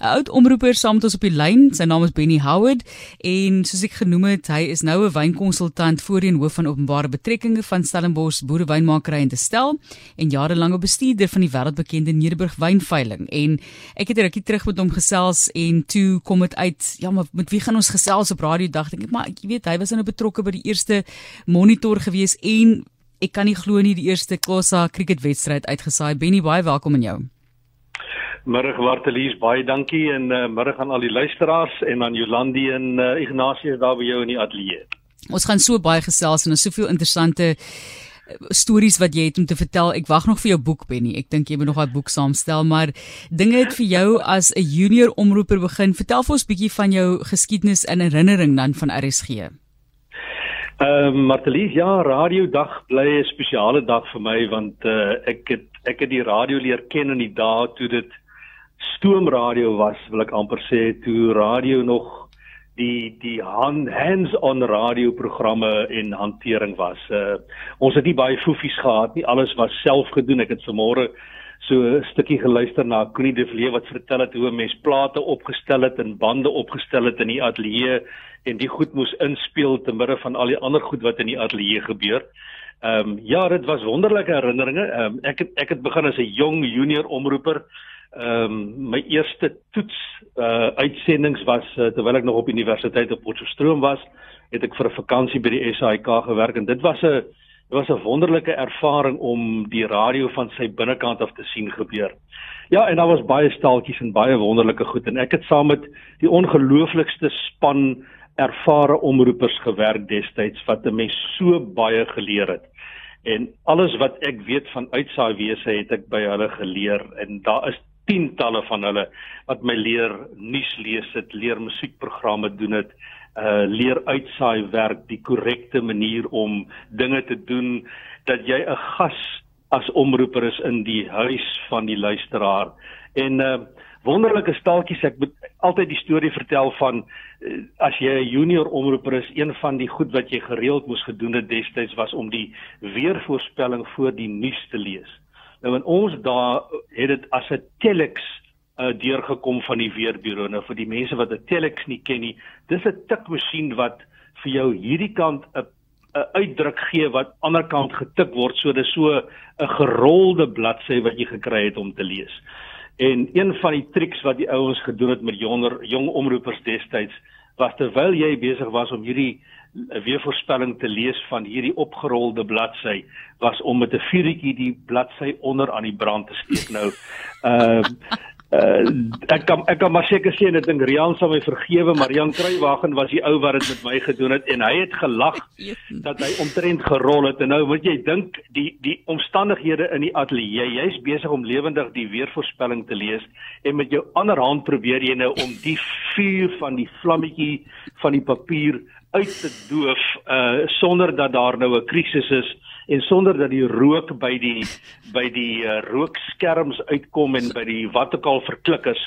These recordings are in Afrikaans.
'n Oud omroeper saam met ons op die lyn. Sy naam is Benny Howard en soos ek genoem het, hy is nou 'n wynkonsultant voorheen hoof van openbare betrekkinge van Stellenbosch Boerewynmakeri en Destel en jarelange bestuurder van die wêreldbekende Nederburg Wynveiling. En ek het 'n rukkie terug met hom gesels en toe kom dit uit, ja, maar met wie gaan ons gesels op radio dag? Dink ek maar, jy weet, hy was nou betrokke by die eerste monitor gewees en ek kan nie glo nie die eerste Khosa cricketwedstryd uitgesaai. Benny, baie welkom aan jou. Middag Wartelies, baie dankie en uh, middag aan al die luisteraars en aan Jolandi en uh, Ignasie daar by jou in die ateljee. Ons gaan so baie gesels en ons soveel interessante eh, stories wat jy het om te vertel. Ek wag nog vir jou boek Benny. Ek dink jy moet nog 'n boek saamstel, maar dinge het vir jou as 'n junior omroeper begin. Vertel vir ons bietjie van jou geskiedenis en herinnering dan van RSG. Ehm uh, Martelies, ja, radio dag bly 'n spesiale dag vir my want uh, ek het ek het die radio leer ken in die dae toe dit stoomradio was, wil ek amper sê, toe radio nog die die hands-on radio programme en hantering was. Uh, ons het nie baie foefies gehad nie, alles was self gedoen. Ek het vanmôre so 'n stukkie geluister na Connie de Villiers wat vertel het hoe 'n mens plate opgestel het en bande opgestel het in die ateljee en die goed moes inspel te midde van al die ander goed wat in die ateljee gebeur. Ehm um, ja, dit was wonderlike herinneringe. Ehm um, ek het ek het begin as 'n jong junior omroeper. Ehm um, my eerste toets uh uitsendings was uh, terwyl ek nog op universiteit op Potchefstroom was, het ek vir 'n vakansie by die SAIK gewerk en dit was 'n dit was 'n wonderlike ervaring om die radio van sy binnekant af te sien gebeur. Ja, en daar was baie staaltjies en baie wonderlike goed en ek het saam met die ongelooflikste span ervare omroepers gewerk destyds wat 'n mens so baie geleer het. En alles wat ek weet van uitsaai wese het ek by hulle geleer en daar is tientalle van hulle wat my leer nuus lees het, leer musiekprogramme doen het, uh leer uitsaai werk, die korrekte manier om dinge te doen dat jy 'n gas as omroeper is in die huis van die luisteraar. En uh wonderlike staaltjies ek moet altyd die storie vertel van uh, as jy 'n junior omroeper is een van die goed wat jy gereeld moes gedoen het destyds was om die weervoorspelling voor die nuus te lees nou in ons daar het dit as 'n telex uh, deurgekom van die weerbureau nou vir die mense wat 'n telex nie ken nie dis 'n tikmasjien wat vir jou hierdie kant 'n 'n uitdruk gee wat ander kant getik word so dis so 'n gerolde bladsy wat jy gekry het om te lees. En een van die triks wat die ouens gedoen het met jonger jong omroepers destyds was terwyl jy besig was om hierdie eh, weervoorspelling te lees van hierdie opgerolde bladsy was om met 'n vuurtjie die bladsy onder aan die brand te steek. Nou, ehm uh, Uh, ek kan ek kan maar seker sê net ding Rian sal my vergewe maar Jan Kruiwagen was die ou wat dit met my gedoen het en hy het gelag dat hy omtrent gerol het en nou moet jy dink die die omstandighede in die ateljee jy's besig om lewendig die weervoorspelling te lees en met jou ander hand probeer jy nou om die vuur van die vlammetjie van die papier uit te doof uh sonder dat daar nou 'n krisis is en sonder dat die rook by die by die uh, rookskerms uitkom en by die wat ook al verklik is.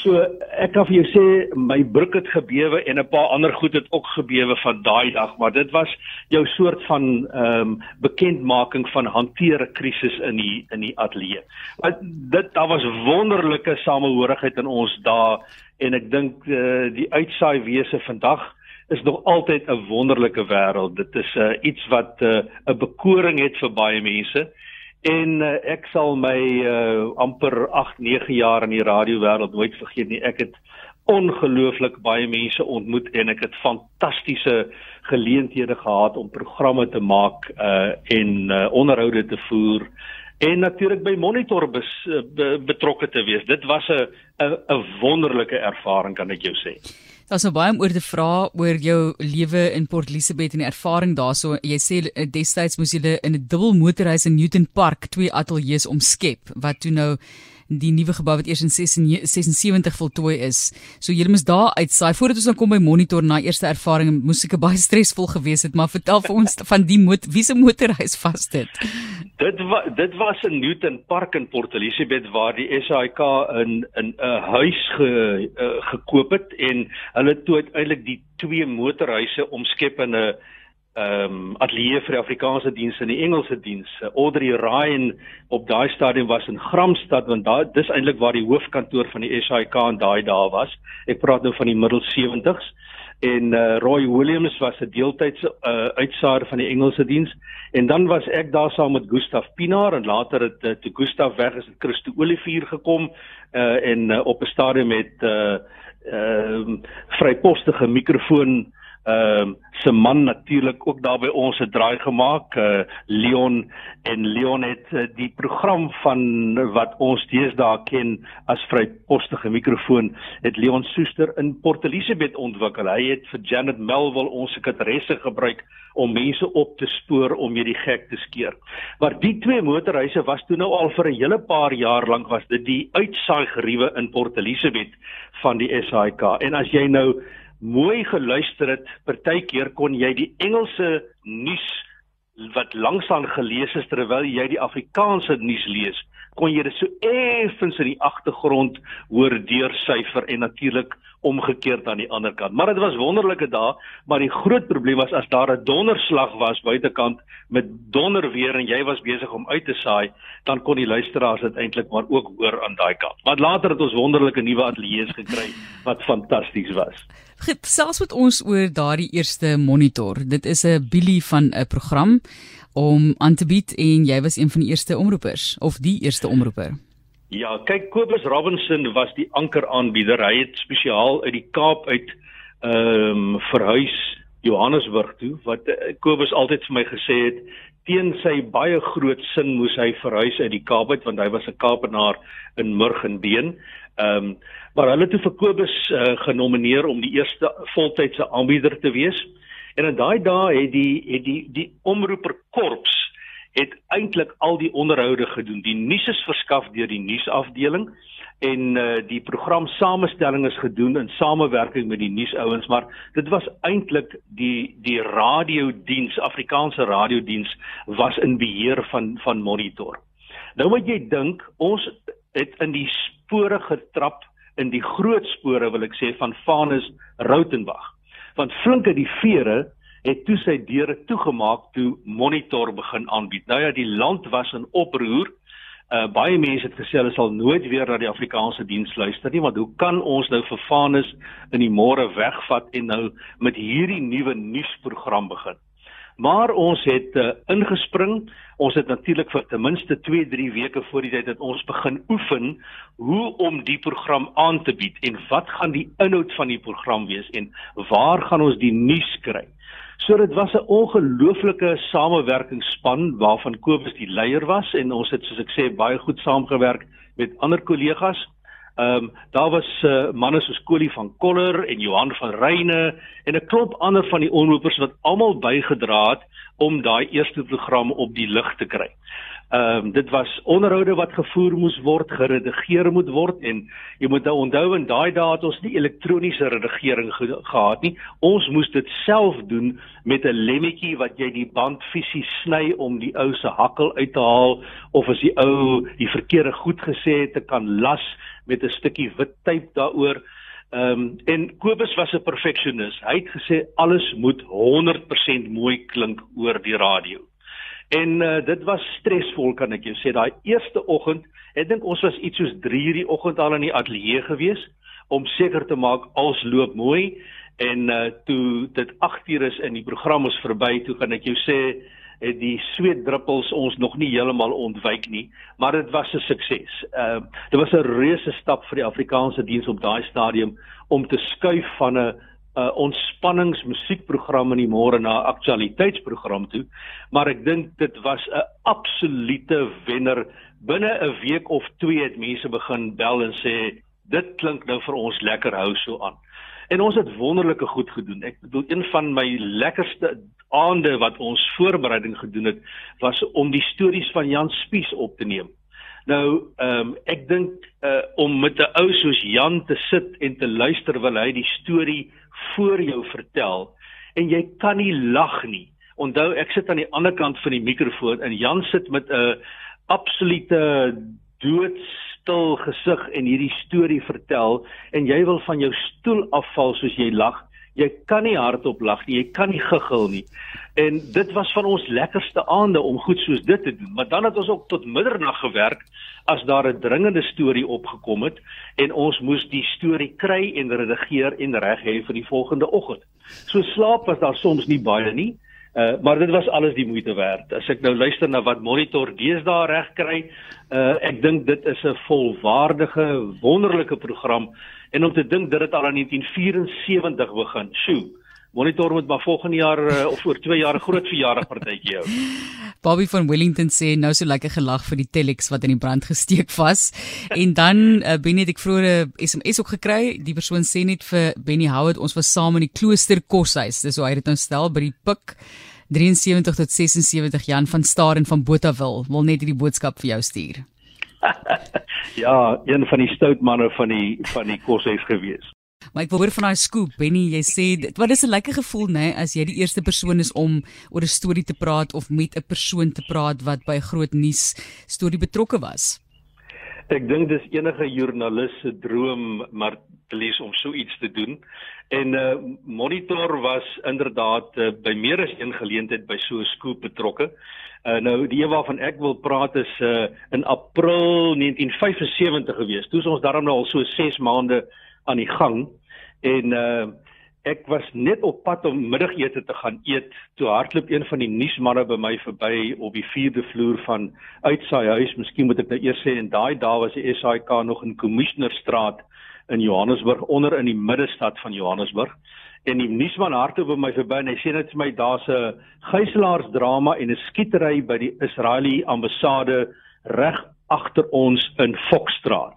So ek kan vir jou sê my broek het gebewe en 'n paar ander goed het ook gebewe van daai dag, maar dit was jou soort van ehm um, bekendmaking van hanteer 'n krisis in die in die ateljee. Maar dit daar was wonderlike samehorigheid in ons dae en ek dink uh, die uitsaai wese vandag is nog altyd 'n wonderlike wêreld. Dit is uh, iets wat eh, 'n uh, bekoring het vir baie mense. En uh, ek sal my uh, amper 8, 9 jaar in die radiowêreld nooit vergeet nie. Ek het ongelooflik baie mense ontmoet en ek het fantastiese geleenthede gehad om programme te maak uh, en uh, onderhoude te voer en natuurlik by monitor bes, be, betrokke te wees. Dit was 'n 'n wonderlike ervaring kan ek jou sê. Daar's nou baie om oor te vra oor jou lewe in Port Elizabeth en die ervaring daarso. Jy sê eh, destyds moes jy in 'n dubbel motorhuis in Newton Park twee ateljee's omskep wat toe nou die nuwe gebou wat eers in 76 voltooi is. So julle moes daar uitsaai voordat ons nou kom by monitor na eerste ervaring moes ek baie stresvol gewees het, maar vertel vir ons van die mot wie se motorhuis vas dit. Dit was dit was in Newton Park in Port Elizabeth waar die SAIK in in 'n huis ge, uh, gekoop het en hulle toe uiteindelik die twee motorhuise omskep in 'n ehm um, ateljee vir die Afrikaanse diens en die Engelse diens. Audrey Ryan op daai stadium was in Gramstad want daar dis eintlik waar die hoofkantoor van die SAIK in daai dae was. Ek praat nou van die middel 70s en uh, Roy Williams was 'n deeltydse uh, uitsaaier van die Engelse diens en dan was ek daar saam met Gustaf Pinaar en later het uh, toe Gustaf weg is het Christo Olivier gekom uh, en uh, op 'n stadium met 'n uh, ehm uh, vrypostige mikrofoon ehm uh, se man natuurlik ook daar by ons 'n draai gemaak uh, Leon en Leon het uh, die program van wat ons deesdae ken as vrypostige mikrofoon het Leon Soester in Port Elizabeth ontwikkel. Hy het vir Janet Melville ons sekretaresse gebruik om mense op te spoor om hierdie gek te skeer. Maar die twee motorhuise was toe nou al vir 'n hele paar jaar lank was dit die uitsaai geriewe in Port Elizabeth van die SAIK en as jy nou mooi geluister het, partykeer kon jy die Engelse nuus wat langsaan gelees is terwyl jy die Afrikaanse nuus lees, kon jy dit so effens in die agtergrond hoor deursyfer en natuurlik omgekeerd aan die ander kant. Maar dit was wonderlike dae, maar die groot probleem was as daar 'n donderslag was buitekant met donder weer en jy was besig om uit te saai, dan kon die luisteraars dit eintlik maar ook hoor aan daai kant. Maar later het ons wonderlike nuwe ateljee's gekry wat fantasties was. Gesels met ons oor daardie eerste monitor. Dit is 'n bilie van 'n program om aan te bied en jy was een van die eerste omroepers of die eerste omroeper. Ja, kyk Kobus Robinson was die ankeraanbieder. Hy het spesiaal uit die Kaap uit ehm um, verhuis Johannesburg toe wat uh, Kobus altyd vir my gesê het teen sy baie groot sin moes hy verhuis uit die Kaap uit want hy was 'n Kaapenaar in murg en been. Ehm um, maar hulle het toe vir Kobus uh, genomineer om die eerste voltydse aanbieder te wees. En in daai dae het die het die die omroeperkorps het eintlik al die onderhoude gedoen. Die nuus is verskaf deur die nuusafdeling en uh, die program samestelling is gedoen in samewerking met die nuusouens, maar dit was eintlik die die radiodiens, Afrikaanse radiodiens was in beheer van van Monitor. Nou moet jy dink, ons het in die spore getrap in die groot spore wil ek sê van Vanus Rautenbach. Want flinke die vere het toe sy deure toegemaak toe Monitor begin aanbied. Nou ja, die land was in oproer. Uh baie mense het gesê hulle sal nooit weer na die Afrikaanse diens luister nie, want hoe kan ons nou vir Vanus in die môre wegvat en nou met hierdie nuwe nuusprogram begin? Maar ons het uh, ingespring. Ons het natuurlik vir ten minste 2-3 weke voor die tyd dat ons begin oefen hoe om die program aan te bied en wat gaan die inhoud van die program wees en waar gaan ons die nuus kry. So dit was 'n ongelooflike samewerkingsspan waarvan Kobus die leier was en ons het soos ek sê baie goed saamgewerk met ander kollegas. Ehm um, daar was uh, manne soos Kolie van Koller en Johan van Reyne en 'n klomp ander van die onlopers wat almal bygedra het om daai eerste program op die lig te kry. Ehm um, dit was onderhoude wat gevoer moes word, geredigeer moet word en jy moet nou onthou in daai dae het ons nie elektroniese redigering ge gehad nie. Ons moes dit self doen met 'n lemmetjie wat jy die band fisies sny om die ou se hakkel uit te haal of as die ou die verkeerde goed gesê het te kan las met 'n stukkie wit tape daaroor. Ehm um, en Kobus was 'n perfeksionis. Hy het gesê alles moet 100% mooi klink oor die radio. En uh, dit was stresvol kan ek jou sê. Daai eerste oggend, ek dink ons was iets soos 3:00 die oggend al in die ateljee gewees om seker te maak alles loop mooi en uh, toe dit 8:00 is en die program is verby, toe kan ek jou sê het die sweetdruppels ons nog nie heeltemal ontwyk nie, maar dit was 'n sukses. Ehm uh, dit was 'n reuse stap vir die Afrikaanse diens op daai stadium om te skuif van 'n uh, ontspanningsmusiekprogram in die môre na 'n aktualiteitsprogram toe, maar ek dink dit was 'n absolute wenner. Binne 'n week of 2 het mense begin bel en sê dit klink nou vir ons lekker hou so aan. En ons het wonderlike goed gedoen. Ek bedoel een van my lekkerste aande wat ons voorbereiding gedoen het, was om die stories van Jan Spies op te neem. Nou, ehm um, ek dink uh om met 'n ou soos Jan te sit en te luister terwyl hy die storie voor jou vertel en jy kan nie lag nie. Onthou, ek sit aan die ander kant van die mikrofoon en Jan sit met 'n absolute doodstil gesig en hierdie storie vertel en jy wil van jou stoel afval soos jy lag. Jy kan nie hardop lag nie, jy kan nie giggel nie. En dit was van ons lekkerste aande om goed soos dit te doen. Maar dan het ons ook tot middernag gewerk as daar 'n dringende storie opgekom het en ons moes die storie kry en redigeer en reg hê vir die volgende oggend. So slaap was daar soms nie baie nie. Uh, maar dit was alles die moeite werd. As ek nou luister na wat Monitor deesdae reg kry, uh, ek dink dit is 'n volwaardige, wonderlike program en om te dink dit het al in 1974 begin. Sjoe. Monitor moet maar volgende jaar uh, of oor 2 jaar 'n groot verjaardag partytjie hou. Bobby van Wellington sê nou so lekker gelag vir die telex wat in die brand gesteek was. en dan uh, Benny het ek vroeër 'n SMS ook gekry. Die persoon sê net vir Benny Howard ons was saam in die klooster koshuis. Dis hoe hy dit nou stel by die Pik 73 tot 76 Jan van Staar en van Botawil. Wil net hierdie boodskap vir jou stuur. ja, een van die stout manne van die van die koshuis gewees. Maar ek wil hoor van daai scoop, Benny, jy sê wat is 'n lekker gevoel nê as jy die eerste persoon is om oor 'n storie te praat of met 'n persoon te praat wat by 'n groot nuus storie betrokke was. Ek dink dis enige joernalis se droom maar lees om so iets te doen. En uh Monitor was inderdaad uh, by meer as een geleentheid by so 'n scoop betrokke. Uh nou die een waarvan ek wil praat is uh in April 1975 gewees. Toe is ons daarom nou al so 6 maande aan die gang. En uh ek was net op pad om middagete te gaan eet. Toe hardloop een van die nuusmanne by my verby op die 4de vloer van uitsaai huis. Miskien moet ek nou eers sê en daai dae was die SAIK nog in Commissionerstraat in Johannesburg onder in die middestad van Johannesburg en die nuusman hardloop by my verby en hy sê net vir my daar's 'n gijslaarsdrama en 'n skietery by die Israeliese ambassade reg agter ons in Fokstraat.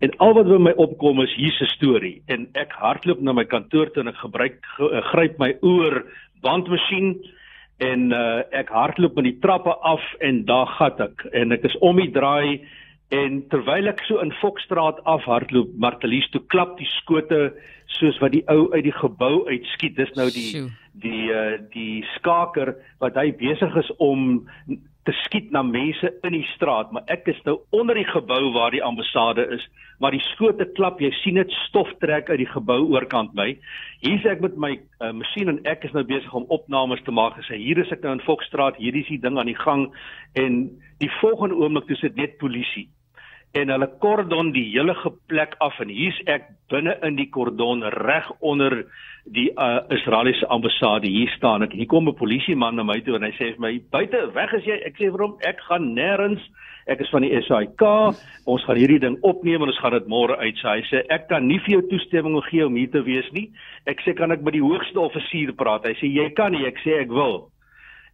En al wat by my opkom is hier se storie en ek hardloop na my kantoor toe en ek gebruik ge, uh, gryp my oor bandmasjien en uh, ek hardloop met die trappe af en daar gat ek en ek is om die draai en terwyl ek so in Fokstraat af hardloop Martelies toe klap die skote soos wat die ou uit die gebou uitskiet. Dis nou die die uh, die skaker wat hy besig is om te skiet na mense in die straat, maar ek is nou onder die gebou waar die ambassade is, maar die skote klap, jy sien dit stof trek uit die gebou oorkant my. Hier's ek met my uh, masjien en ek is nou besig om opnames te maak. Gesê hier is ek nou in Fokstraat, hierdie is die ding aan die gang. En die volgende oomblik toe sit net polisie en hulle kordon die hele plek af en hier's ek binne in die kordon reg onder die uh, Israeliese ambassade. Hier staan ek. Hier kom 'n polisieman na my toe en hy sê vir my buite weg is jy. Ek sê vir hom ek gaan nêrens ek is van die SAIK ons gaan hierdie ding opneem en ons gaan dit môre uitsaai hy sê ek kan nie vir jou toestemming gee om hier te wees nie. Ek sê kan ek met die hoogste offisier praat? Hy sê jy kan nie. Ek sê ek wil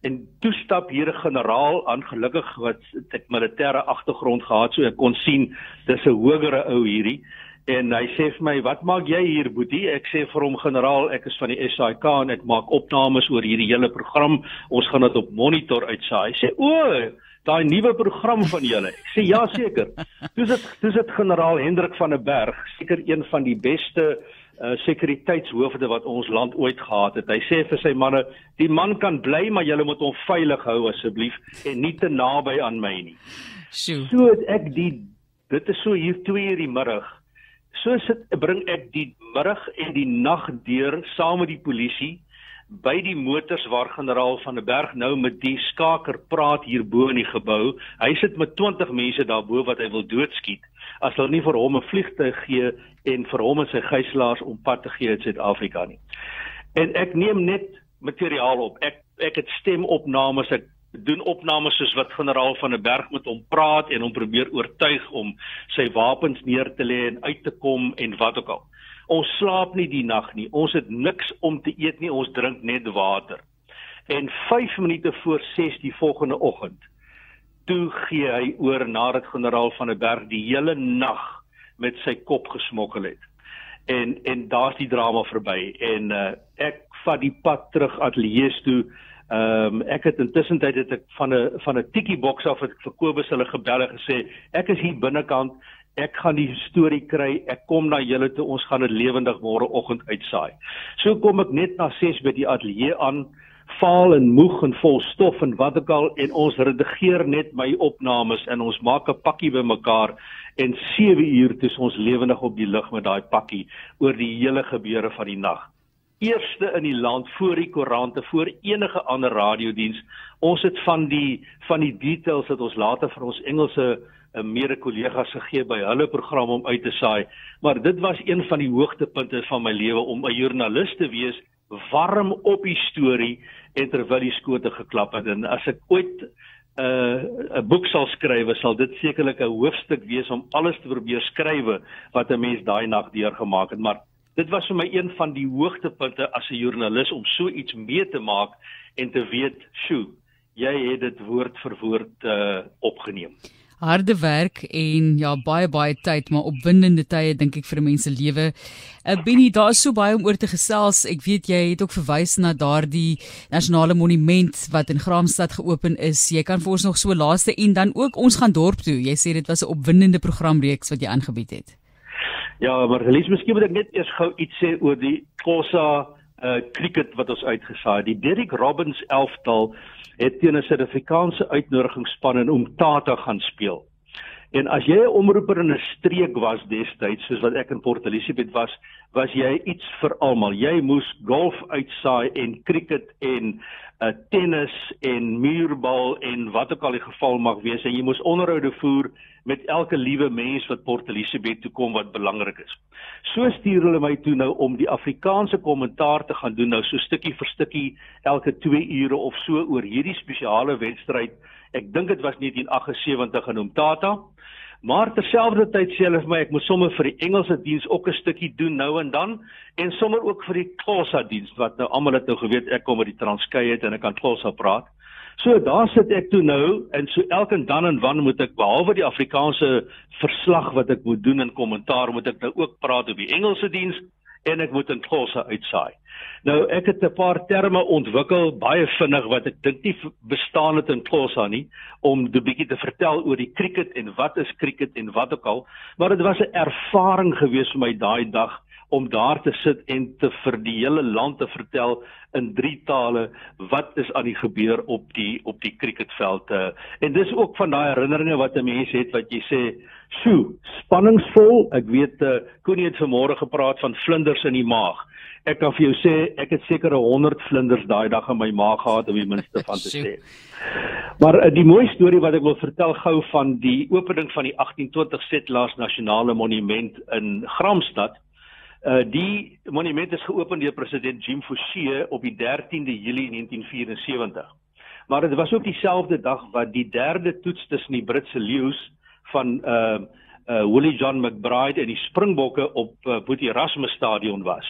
en toe stap hier 'n generaal aan gelukkig wat ek militêre agtergrond gehad so ek kon sien dis 'n hogere ou hierdie. En hy sê vir my wat maak jy hier boetie? Ek sê vir hom generaal ek is van die SAIK en ek maak opnames oor hierdie hele program. Ons gaan dit op monitor uitsaai. Hy sê o daai nuwe program van julle. Ek sê ja seker. Dis dit dis dit generaal Hendrik van der Berg seker een van die beste uh, sekuriteitshoofde wat ons land ooit gehad het. Hy sê vir sy manne, die man kan bly, maar julle moet hom veilig hou asseblief en nie te naby aan my nie. Sjoe. So ek die dit is so hier 2 uur die middag. So sit bring ek die middag en die nag deur saam met die polisie by die motors waar generaal van der Berg nou met die skaker praat hier bo in die gebou. Hy sit met 20 mense daarbo wat hy wil doodskiet as hulle nie vir hom 'n vliegtuig gee en vir hom en sy gijslaers om pad te gee in Suid-Afrika nie. En ek neem net materiaal op. Ek ek het stemopnames, ek doen opnames soos wat generaal van der Berg met hom praat en hom probeer oortuig om sy wapens neer te lê en uit te kom en wat ook al. Ons slaap nie die nag nie. Ons het niks om te eet nie. Ons drink net water. En 5 minute voor 6 die volgende oggend toe gee hy oor nadat generaal van der Berg die hele nag met sy kop gesmokkel het. En en daar's die drama verby en uh, ek vat die pad terug ateljee toe. Ehm um, ek het intussen tyd het ek van 'n van 'n tikkie boks af het vir Kobus hulle gebel en gesê ek is hier binnekant ek gaan die storie kry ek kom na julle toe ons gaan dit lewendig môre oggend uitsaai. So kom ek net na 6 by die ateljee aan vaal en moeg en vol stof en wat ook al en ons redigeer net my opnames en ons maak 'n pakkie bymekaar en 7 uur toe ons lewendig op die lug met daai pakkie oor die hele gebeure van die nag. eerste in die land voor die koerante, voor enige ander radiodiens. Ons het van die van die details wat ons later vir ons Engelse uh, mede kollegas gegee by hulle program om uit te saai, maar dit was een van die hoogtepunte van my lewe om 'n joernalis te wees warm op die storie en terwyl die skote geklap het. En as ek ooit 'n uh, 'n boek sal skryf, sal dit sekerlik 'n hoofstuk wees om alles te probeer skrywe wat 'n mens daai nag deurgemaak het, maar dit was vir my een van die hoogtepunte as 'n joernalis om so iets mee te maak en te weet, "Sjoe, jy het dit woord vir woord uh, opgeneem." Harde werk en ja baie baie tyd maar opwindende tye dink ek vir 'n mens se lewe. Uh, Benny, daar is so baie om oor te gesels. Ek weet jy het ook verwys na daardie nasionale monument wat in Graamsstad geopen is. Jy kan vir ons nog so laaste en dan ook ons gaan dorp toe. Jy sê dit was 'n opwindende programreeks wat jy aangebied het. Ja, maar Elise, miskien moet ek net eers gou iets sê oor die Kossa uh cricket wat ons uitgesaai. Die Derek Robbins elftal het teen 'n Suid-Afrikaanse uitnodigingsspan in Umtata gaan speel. En as jy 'n omroeper in 'n streek was destyds soos wat ek in Port Elizabeth was, was jy iets vir almal. Jy moes golf uitsaai en cricket en uh, tennis en muurbal en wat ook al die geval mag wees en jy moes onderhoude voer met elke liewe mens wat Port Elizabeth toe kom wat belangrik is. So stuur hulle my toe nou om die Afrikaanse kommentaar te gaan doen nou so stukkie vir stukkie elke 2 ure of so oor hierdie spesiale wedstryd. Ek dink dit was 1978 in Umtata. Maar terselfdertyd sê hulle vir my ek moet sommer vir die Engelse diens ook 'n stukkie doen nou en dan en sommer ook vir die Xhosa diens wat nou almal het nou geweet ek kom met die Transkei uit en ek kan Xhosa praat. So daar sit ek toe nou en so elke dan en wan moet ek behalwe die Afrikaanse verslag wat ek moet doen en kommentaar moet ek nou ook praat op die Engelse diens en ek moet in Xhosa uitsaai. Nou ek het 'n paar terme ontwikkel baie vinnig wat ek dink nie bestaan het in Xhosa nie om 'n bietjie te vertel oor die cricket en wat is cricket en wat ook al, maar dit was 'n ervaring gewees vir my daai dag om daar te sit en te vir die hele land te vertel in drie tale wat is aan die gebeur op die op die cricketveld uh, en dis ook van daai herinneringe wat 'n mens het wat jy sê sjoe spanningsvol. Ek weet uh, Koenie het vanmôre gepraat van vlinders in die maag. Ek kan vir jou sê ek het seker 100 vlinders daai dag in my maag gehad om die minste van te sê. Maar uh, die mooi storie wat ek wil vertel gou van die opening van die 1820 Settlers Nasionale Monument in Gramstad Uh die monument is geopen deur president Jim Fouché op die 13de Julie 1974. Maar dit was ook dieselfde dag wat die derde toets tussen die Britse leeu's van uh uh Willie John McBride en die Springbokke op uh, Boetie Erasmus stadion was.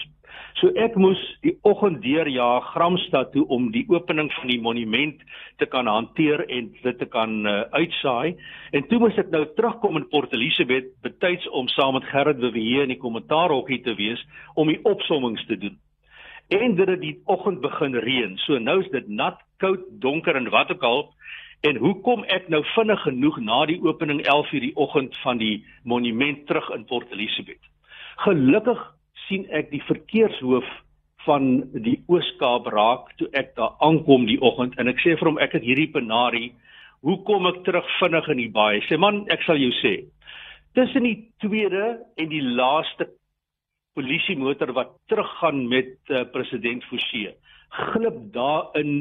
So ek moes die oggend deurjaag Gramstad toe om die opening van die monument te kan hanteer en dit te kan uh, uitsaai. En toe moes ek nou terugkom in Port Elizabeth betyds om saam met Gerrit Wewe in die kommentaarhokkie te wees om die opsommings te doen. En dit het die oggend begin reën. So nou is dit nat, koud, donker en wat ook al. En hoe kom ek nou vinnig genoeg na die opening 11:00 die oggend van die monument terug in Port Elizabeth? Gelukkig sien ek die verkeershoof van die Oos-Kaap raak toe ek daar aankom die oggend en ek sê vir hom ek het hierdie penarie hoe kom ek terug vinnig in die baai sê man ek sal jou sê tussen die tweede en die laaste polisie motor wat teruggaan met uh, president Forsie glip daarin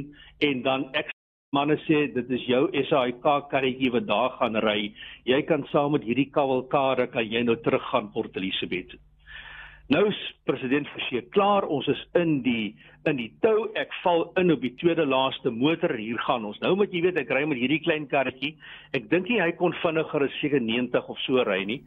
en dan ek manne sê dit is jou SAIK karretjie wat daar gaan ry. Jy kan saam met hierdie kavalkade kan jy nou teruggaan Port Elizabeth. Nou is president Forsie klaar, ons is in die in die tou. Ek val in op die tweede laaste motor. Hier gaan ons. Nou moet jy weet ek ry met hierdie klein karretjie. Ek dink nie hy kon vinniger as seker 90 of so ry nie.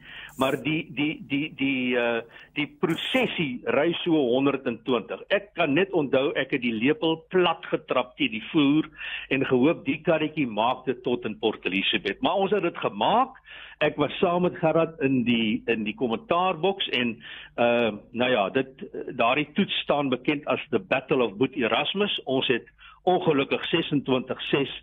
Maar die die die die uh die prosesie ry so 120. Ek kan net onthou ek het die lepel plat getrap teen die vloer en gehoop die karretjie maak dit tot in Port Elizabeth. Maar ons het dit gemaak ek was saam met Gerard in die in die kommentaarboks en uh nou ja, dit daardie toets staan bekend as the Battle of Boet Erasmus. Ons het ongelukkig 26-6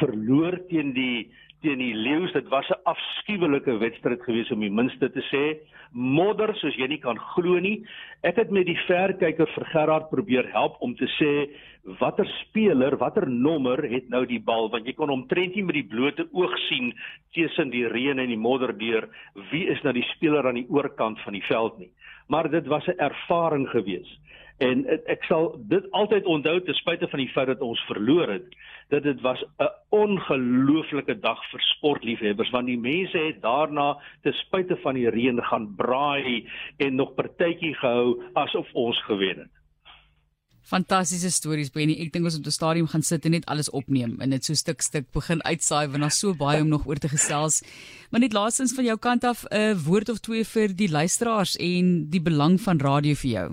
verloor teen die teen die Leeu's. Dit was 'n afskuwelike wedstryd geweest om die minste te sê. Modder soos jy nie kan glo nie. Ek het met die verkyker vir Gerard probeer help om te sê watter speler, watter nommer het nou die bal want jy kon omtrent nie met die blote oog sien tussen die reën en die modder deur wie is nou die speler aan die oorkant van die veld nie. maar dit was 'n ervaring geweest. En ek sal dit altyd onthou ten spyte van die feit dat ons verloor het, dat dit was 'n ongelooflike dag vir sportliefhebbers want die mense het daarna ten spyte van die reën gaan braai en nog partytjie gehou asof ons gewen het. Fantastiese stories Benny. Ek dink ons op die stadium gaan sit en net alles opneem en dit so stuk stuk begin uitsaai want daar's so baie om nog oor te gesels. Maar net laastens van jou kant af 'n woord of twee vir die luisteraars en die belang van radio vir jou.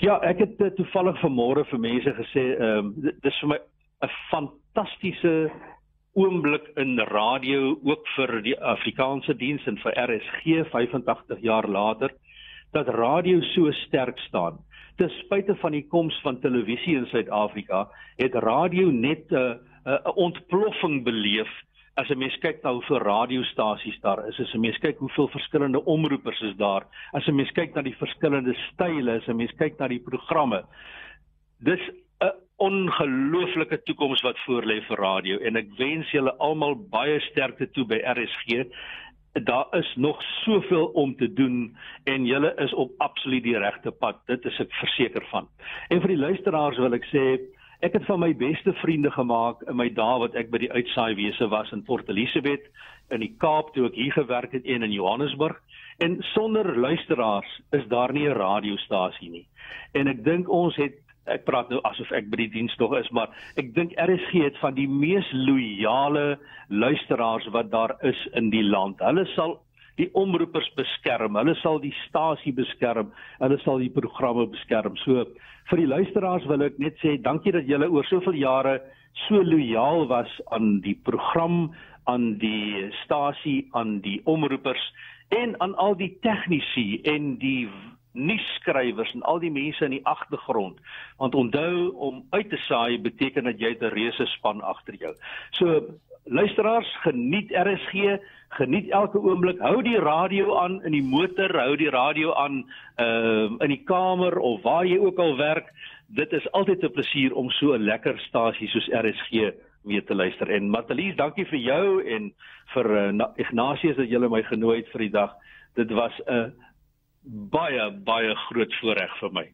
Ja, ek het uh, toevallig vanmôre vir mense gesê, ehm um, dit is vir my 'n fantastiese oomblik in radio ook vir die Afrikaanse diens en vir RSG 85 jaar later dat radio so sterk staan ten spyte van die koms van televisie in Suid-Afrika, het radio net 'n uh, 'n uh, ontploffing beleef as 'n mens kyk na hoeveel radiostasies daar is, as 'n mens kyk hoeveel verskillende omroepers is daar, as 'n mens kyk na die verskillende style, as 'n mens kyk na die programme. Dis ongelooflike toekoms wat voorlê vir radio en ek wens julle almal baie sterkte toe by RSG daar is nog soveel om te doen en julle is op absoluut die regte pad. Dit is ek verseker van. En vir die luisteraars wil ek sê ek het van my beste vriende gemaak in my dae wat ek by die uitsaaiwese was in Port Elizabeth in die Kaap toe ek hier gewerk het en in Johannesburg. En sonder luisteraars is daar nie 'n radiostasie nie. En ek dink ons het ek praat nou asof ek by die diens nog is, maar ek dink RSG het van die mees loyale luisteraars wat daar is in die land. Hulle sal die omroepers beskerm, hulle sal die stasie beskerm, hulle sal die programme beskerm. So vir die luisteraars wil ek net sê dankie dat julle oor soveel jare so loyaal was aan die program, aan die stasie, aan die omroepers en aan al die tegnisi en die nuusskrywers en al die mense in die agtergrond. Want onthou om uit te saai beteken dat jy 'n reuse span agter jou. So luisteraars, geniet RSG, geniet elke oomblik. Hou die radio aan in die motor, hou die radio aan uh in die kamer of waar jy ook al werk. Dit is altyd 'n plesier om so 'n lekker stasie soos RSG weer te luister. En Matalies, dankie vir jou en vir uh, Ignatius dat jy my genooi het vir die dag. Dit was 'n baie baie groot voorreg vir my.